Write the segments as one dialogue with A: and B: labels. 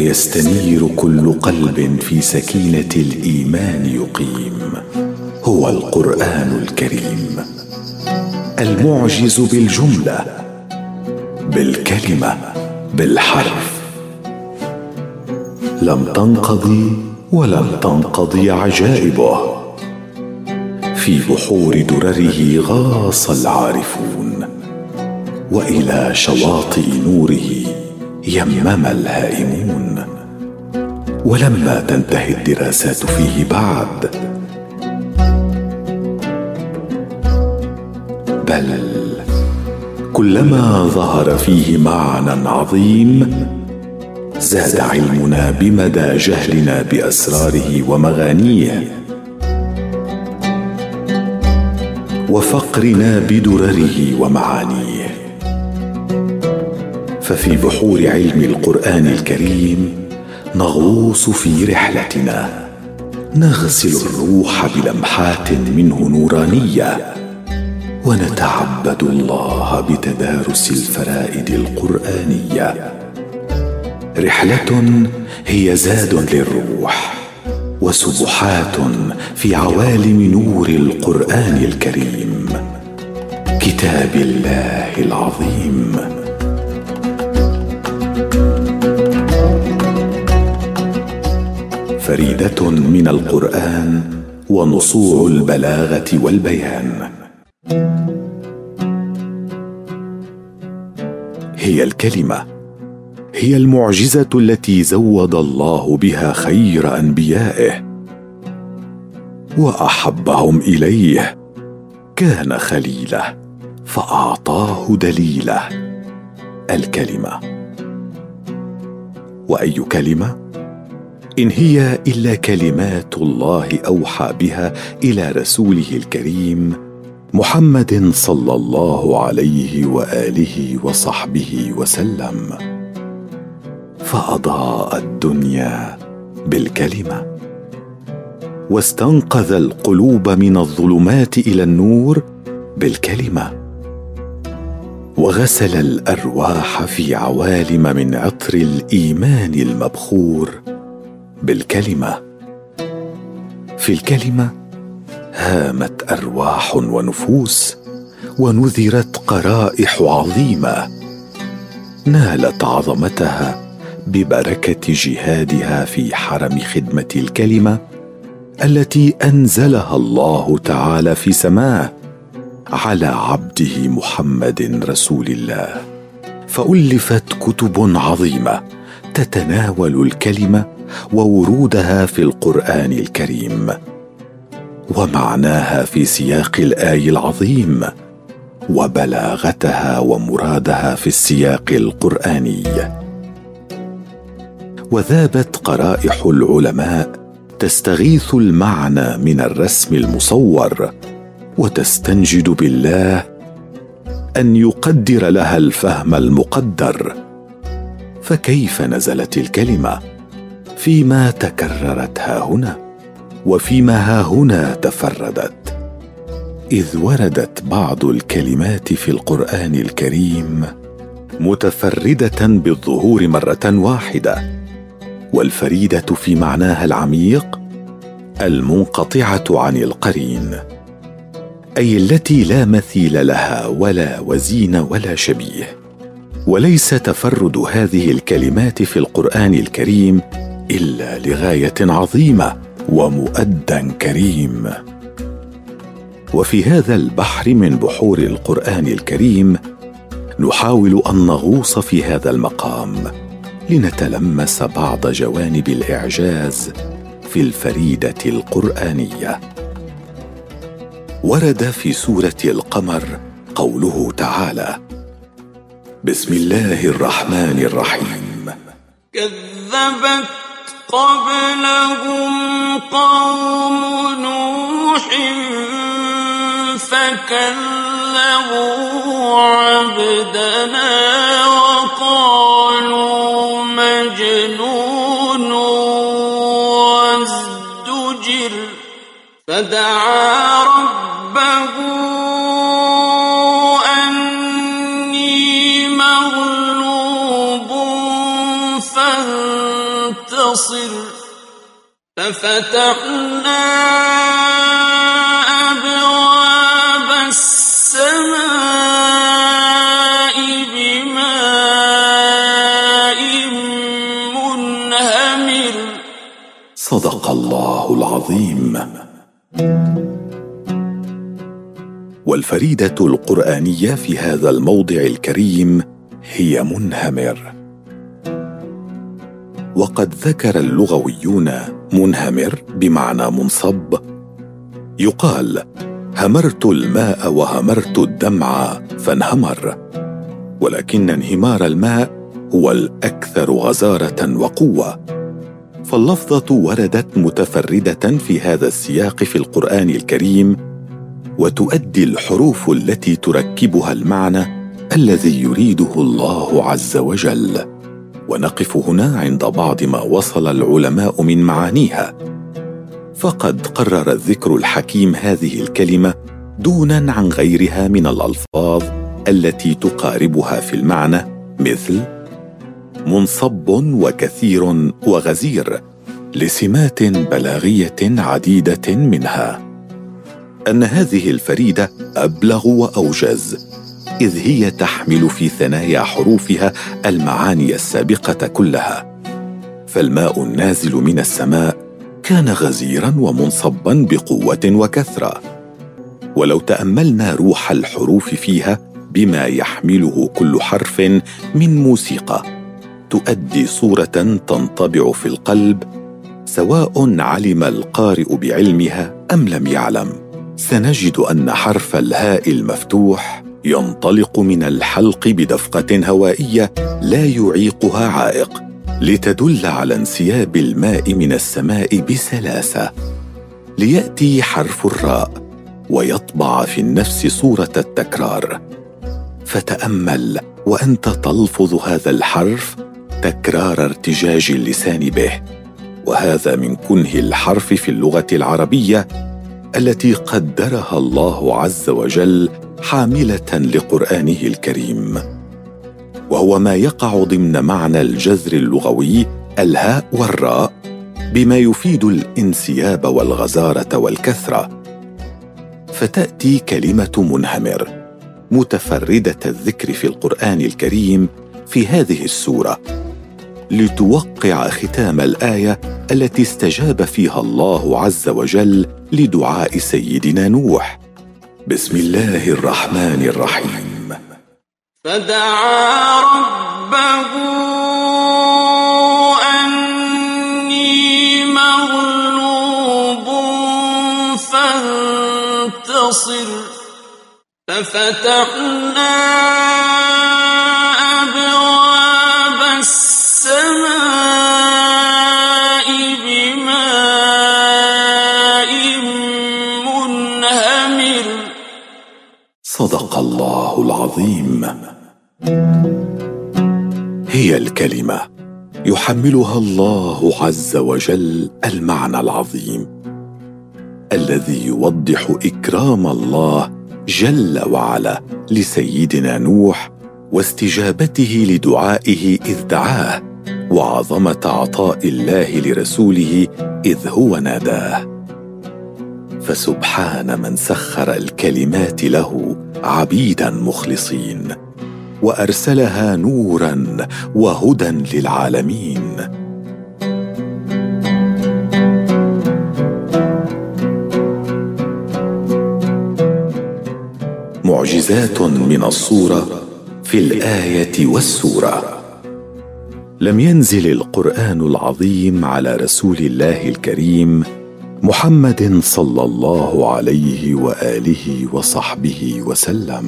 A: ويستنير كل قلب في سكينة الإيمان يقيم. هو القرآن الكريم. المعجز بالجملة بالكلمة بالحرف. لم تنقضي ولم تنقضي عجائبه. في بحور درره غاص العارفون. وإلى شواطئ نوره يمم الهائمون. ولما تنتهي الدراسات فيه بعد. بل كلما ظهر فيه معنى عظيم زاد علمنا بمدى جهلنا بأسراره ومغانيه. وفقرنا بدرره ومعانيه. ففي بحور علم القرآن الكريم نغوص في رحلتنا نغسل الروح بلمحات منه نورانية ونتعبد الله بتدارس الفرائد القرآنية. رحلة هي زاد للروح وسبحات في عوالم نور القرآن الكريم. كتاب الله العظيم. فريده من القرآن ونصوع البلاغة والبيان. هي الكلمة هي المعجزة التي زود الله بها خير أنبيائه وأحبهم إليه. كان خليله فأعطاه دليله. الكلمة وأي كلمة؟ إن هي إلا كلمات الله أوحى بها إلى رسوله الكريم محمد صلى الله عليه وآله وصحبه وسلم. فأضاء الدنيا بالكلمة. واستنقذ القلوب من الظلمات إلى النور بالكلمة. وغسل الأرواح في عوالم من عطر الإيمان المبخور. بالكلمة. في الكلمة هامت أرواح ونفوس ونذرت قرائح عظيمة. نالت عظمتها ببركة جهادها في حرم خدمة الكلمة التي أنزلها الله تعالى في سماه على عبده محمد رسول الله. فألفت كتب عظيمة تتناول الكلمة وورودها في القرآن الكريم ومعناها في سياق الآي العظيم وبلاغتها ومرادها في السياق القرآني. وذابت قرائح العلماء تستغيث المعنى من الرسم المصور وتستنجد بالله أن يقدر لها الفهم المقدر. فكيف نزلت الكلمة؟ فيما تكررت ها هنا وفيما ها هنا تفردت. إذ وردت بعض الكلمات في القرآن الكريم متفردة بالظهور مرة واحدة والفريدة في معناها العميق المنقطعة عن القرين أي التي لا مثيل لها ولا وزين ولا شبيه. وليس تفرد هذه الكلمات في القرآن الكريم إلا لغاية عظيمة ومؤدى كريم. وفي هذا البحر من بحور القرآن الكريم نحاول أن نغوص في هذا المقام لنتلمس بعض جوانب الإعجاز في الفريدة القرآنية. ورد في سورة القمر قوله تعالى بسم الله الرحمن الرحيم.
B: كذبت قبلهم قوم نوح فكذبوا عبدنا وقالوا مجنون وازدجر فدعا ربه فانتصر ففتحنا
A: صدق الله العظيم. والفريدة القرآنية في هذا الموضع الكريم هي منهمر. وقد ذكر اللغويون منهمر بمعنى منصب. يقال همرت الماء وهمرت الدمع فانهمر. ولكن انهمار الماء هو الأكثر غزارة وقوة. فاللفظة وردت متفردة في هذا السياق في القرآن الكريم وتؤدي الحروف التي تركبها المعنى الذي يريده الله عز وجل. ونقف هنا عند بعض ما وصل العلماء من معانيها. فقد قرر الذكر الحكيم هذه الكلمة دونا عن غيرها من الألفاظ التي تقاربها في المعنى مثل منصب وكثير وغزير لسمات بلاغية عديدة منها. أن هذه الفريدة أبلغ وأوجز. إذ هي تحمل في ثنايا حروفها المعاني السابقة كلها. فالماء النازل من السماء كان غزيرا ومنصبا بقوة وكثرة. ولو تأملنا روح الحروف فيها بما يحمله كل حرف من موسيقى تؤدي صورة تنطبع في القلب سواء علم القارئ بعلمها أم لم يعلم. سنجد أن حرف الهاء المفتوح ينطلق من الحلق بدفقة هوائية لا يعيقها عائق لتدل على انسياب الماء من السماء بسلاسة. ليأتي حرف الراء ويطبع في النفس صورة التكرار. فتأمل وأنت تلفظ هذا الحرف تكرار ارتجاج اللسان به. وهذا من كنه الحرف في اللغة العربية التي قدرها الله عز وجل حاملة لقرآنه الكريم. وهو ما يقع ضمن معنى الجذر اللغوي الهاء والراء بما يفيد الانسياب والغزارة والكثرة. فتأتي كلمة منهمر متفردة الذكر في القرآن الكريم في هذه السورة. لتوقع ختام الآية التي استجاب فيها الله عز وجل لدعاء سيدنا نوح. بسم الله الرحمن الرحيم.
B: فدعا ربه أني مغلوب فانتصر. ففتحنا
A: العظيم. هي الكلمة يحملها الله عز وجل المعنى العظيم الذي يوضح إكرام الله جل وعلا لسيدنا نوح واستجابته لدعائه إذ دعاه وعظمة عطاء الله لرسوله إذ هو ناداه. فسبحان من سخر الكلمات له عبيدا مخلصين وأرسلها نورا وهدى للعالمين. معجزات من الصورة في الآية والسورة. لم ينزل القرآن العظيم على رسول الله الكريم محمد صلى الله عليه وآله وصحبه وسلم.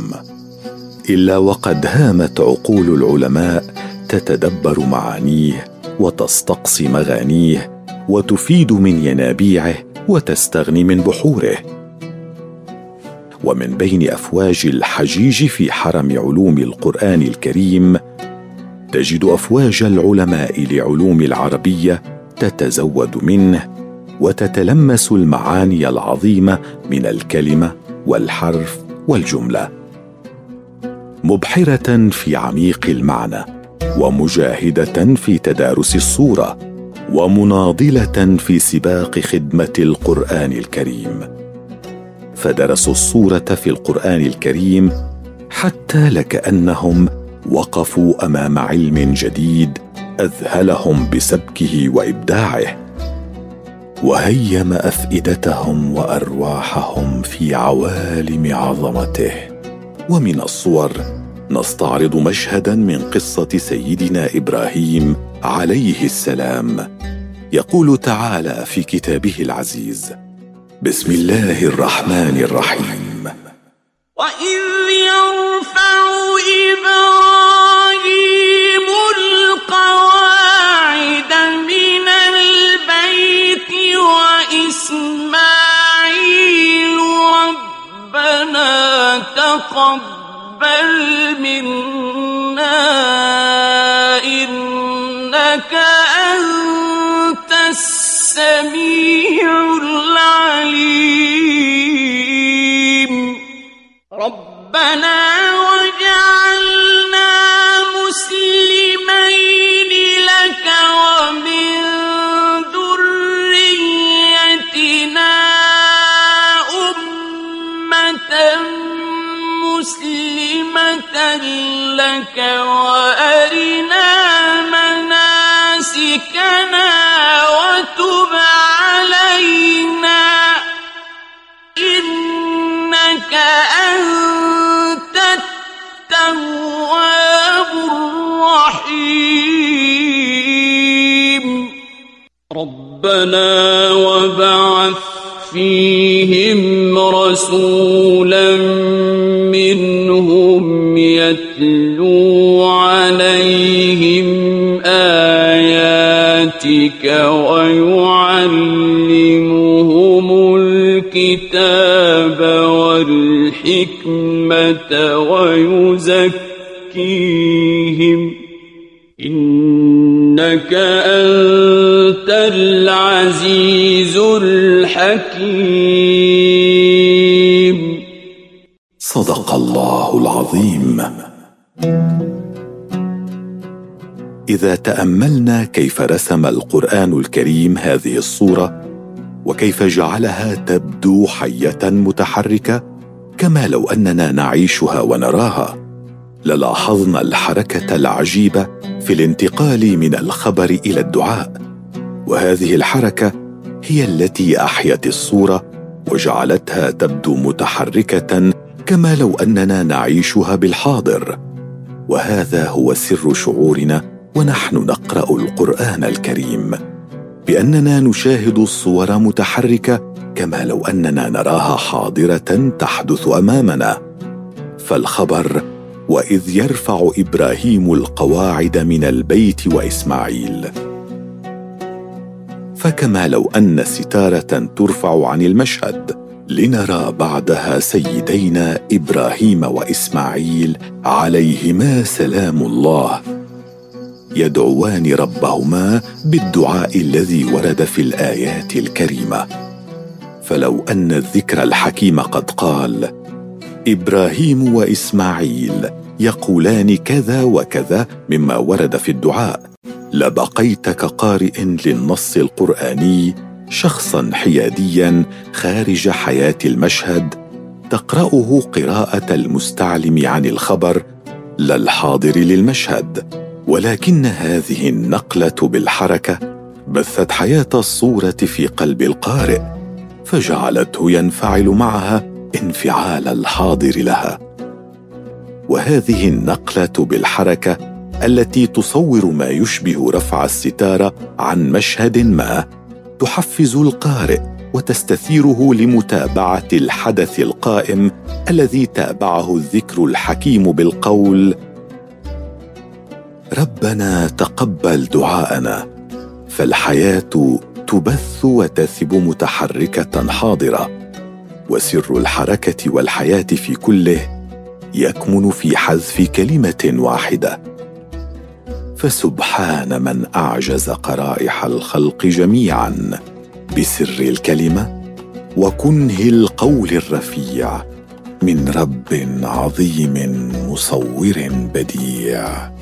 A: إلا وقد هامت عقول العلماء تتدبر معانيه وتستقصي مغانيه وتفيد من ينابيعه وتستغني من بحوره. ومن بين أفواج الحجيج في حرم علوم القرآن الكريم تجد أفواج العلماء لعلوم العربية تتزود منه وتتلمس المعاني العظيمة من الكلمة والحرف والجملة. مبحرة في عميق المعنى ومجاهدة في تدارس الصورة ومناضلة في سباق خدمة القرآن الكريم. فدرسوا الصورة في القرآن الكريم حتى لكأنهم وقفوا أمام علم جديد أذهلهم بسبكه وإبداعه. وهيم أفئدتهم وأرواحهم في عوالم عظمته. ومن الصور نستعرض مشهدا من قصة سيدنا إبراهيم عليه السلام. يقول تعالى في كتابه العزيز بسم الله الرحمن الرحيم.
B: وإذ يرفع إبراهيم القواعد وإسماعيل ربنا تقبل منا إنك أنت السميع العليم. ربنا ربنا وبعث فيهم رسولا منهم يتلو عليهم آياتك ويعلمهم الكتاب والحكمة ويزكيهم إنك أنت العزيز الحكيم.
A: صدق الله العظيم. إذا تأملنا كيف رسم القرآن الكريم هذه الصورة وكيف جعلها تبدو حية متحركة كما لو أننا نعيشها ونراها للاحظنا الحركة العجيبة في الانتقال من الخبر إلى الدعاء. وهذه الحركة هي التي أحيت الصورة وجعلتها تبدو متحركة كما لو أننا نعيشها بالحاضر. وهذا هو سر شعورنا ونحن نقرأ القرآن الكريم. بأننا نشاهد الصور متحركة كما لو أننا نراها حاضرة تحدث أمامنا. فالخبر وإذ يرفع إبراهيم القواعد من البيت وإسماعيل. فكما لو أن ستارة ترفع عن المشهد لنرى بعدها سيدينا إبراهيم وإسماعيل عليهما سلام الله. يدعوان ربهما بالدعاء الذي ورد في الآيات الكريمة. فلو أن الذكر الحكيم قد قال إبراهيم وإسماعيل يقولان كذا وكذا مما ورد في الدعاء. لبقيت كقارئ للنص القرآني شخصا حياديا خارج حياة المشهد تقرأه قراءة المستعلم عن الخبر لا الحاضر للمشهد. ولكن هذه النقلة بالحركة بثت حياة الصورة في قلب القارئ فجعلته ينفعل معها انفعال الحاضر لها. وهذه النقلة بالحركة التي تصور ما يشبه رفع الستاره عن مشهد ما تحفز القارئ وتستثيره لمتابعة الحدث القائم الذي تابعه الذكر الحكيم بالقول ربنا تقبل دعاءنا فالحياة تبث وتثب متحركة حاضرة وسر الحركة والحياة في كله يكمن في حذف كلمة واحدة. فسبحان من أعجز قرائح الخلق جميعا بسر الكلمة وكنه القول الرفيع من رب عظيم مصور بديع.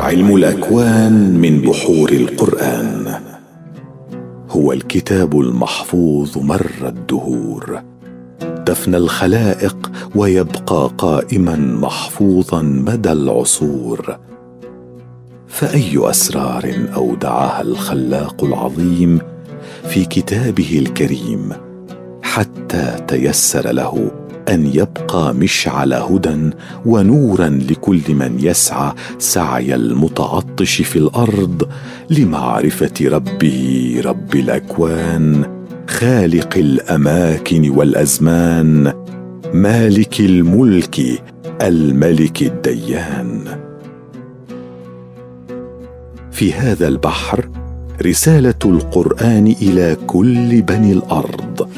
A: علم الأكوان من بحور القرآن. هو الكتاب المحفوظ مر الدهور. تفنى الخلائق ويبقى قائما محفوظا مدى العصور. فأي أسرار أودعها الخلاق العظيم في كتابه الكريم حتى تيسر له أن يبقى مشعل هدى ونورا لكل من يسعى سعي المتعطش في الأرض لمعرفة ربه رب الأكوان خالق الأماكن والأزمان مالك الملك الملك الديان. في هذا البحر رسالة القرآن إلى كل بني الأرض.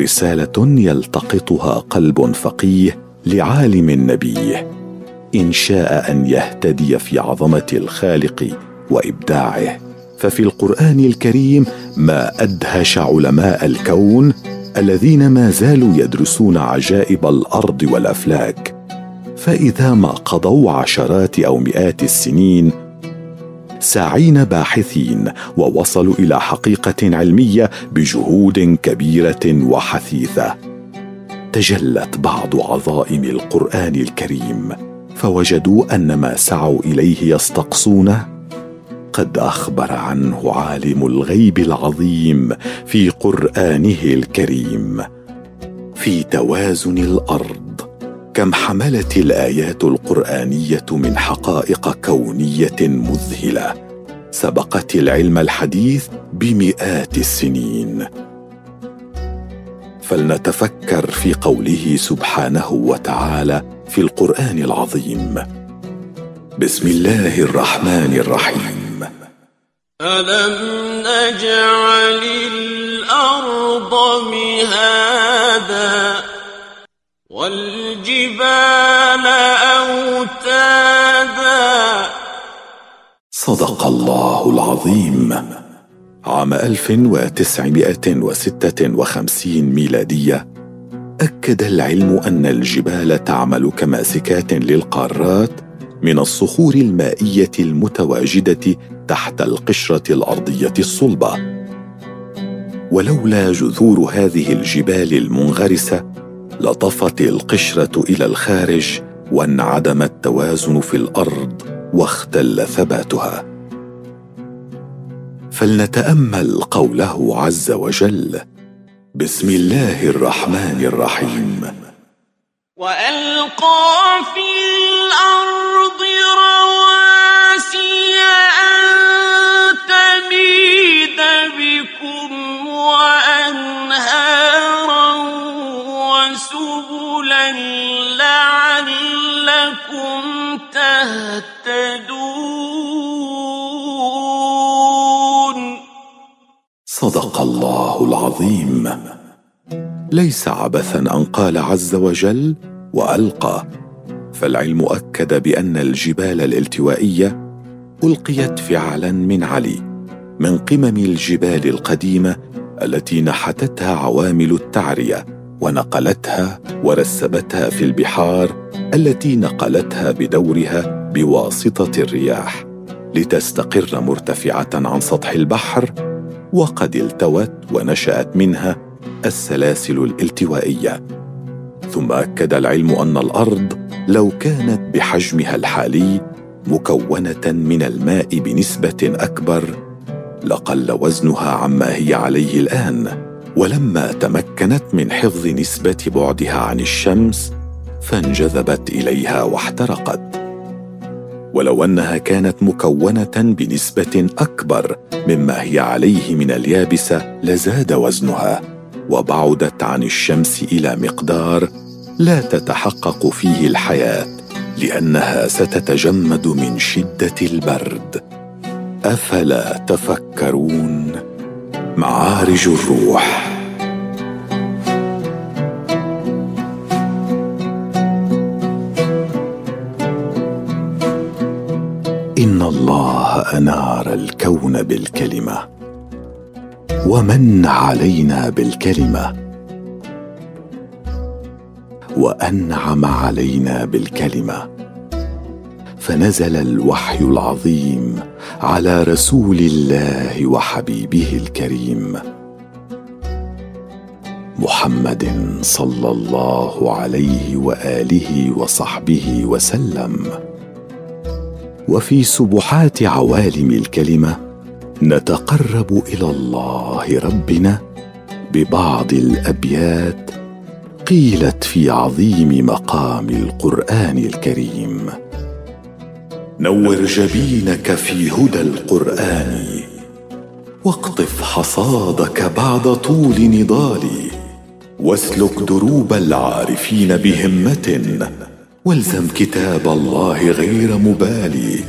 A: رسالة يلتقطها قلب فقيه لعالم نبيه إن شاء أن يهتدي في عظمة الخالق وإبداعه. ففي القرآن الكريم ما أدهش علماء الكون الذين ما زالوا يدرسون عجائب الأرض والأفلاك. فإذا ما قضوا عشرات أو مئات السنين ساعين باحثين ووصلوا إلى حقيقة علمية بجهود كبيرة وحثيثة. تجلت بعض عظائم القرآن الكريم فوجدوا أن ما سعوا إليه يستقصونه؟ قد أخبر عنه عالم الغيب العظيم في قرآنه الكريم. في توازن الأرض كم حملت الآيات القرآنية من حقائق كونية مذهلة سبقت العلم الحديث بمئات السنين. فلنتفكر في قوله سبحانه وتعالى في القرآن العظيم. بسم الله الرحمن الرحيم.
B: ألم نجعل الأرض مهادا والجبال أوتادا.
A: صدق الله العظيم. عام 1956 ميلادية أكد العلم أن الجبال تعمل كماسكات للقارات من الصخور المائية المتواجدة تحت القشرة الأرضية الصلبة. ولولا جذور هذه الجبال المنغرسة لطفت القشرة إلى الخارج وانعدم التوازن في الأرض واختل ثباتها. فلنتأمل قوله عز وجل بسم الله الرحمن الرحيم.
B: وألقى في الأرض وسبلا لعلكم تهتدون.
A: صدق الله العظيم. ليس عبثا أن قال عز وجل وألقى. فالعلم أكد بأن الجبال الالتوائية ألقيت فعلا من علي من قمم الجبال القديمة التي نحتتها عوامل التعرية. ونقلتها ورسبتها في البحار التي نقلتها بدورها بواسطة الرياح لتستقر مرتفعة عن سطح البحر وقد التوت ونشأت منها السلاسل الالتوائية. ثم أكد العلم أن الأرض لو كانت بحجمها الحالي مكونة من الماء بنسبة أكبر لقل وزنها عما هي عليه الآن. ولما تمكنت من حفظ نسبة بعدها عن الشمس فانجذبت إليها واحترقت. ولو أنها كانت مكونة بنسبة أكبر مما هي عليه من اليابسة لزاد وزنها وبعدت عن الشمس إلى مقدار لا تتحقق فيه الحياة لأنها ستتجمد من شدة البرد. أفلا تفكرون؟ معارج الروح. إن الله أنار الكون بالكلمة ومن علينا بالكلمة وأنعم علينا بالكلمة فنزل الوحي العظيم على رسول الله وحبيبه الكريم محمد صلى الله عليه وآله وصحبه وسلم. وفي سبحات عوالم الكلمة نتقرب إلى الله ربنا ببعض الأبيات قيلت في عظيم مقام القرآن الكريم. نور جبينك في هدى القرآن واقطف حصادك بعد طول نضال واسلك دروب العارفين بهمة والزم كتاب الله غير مبالي